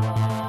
Bye.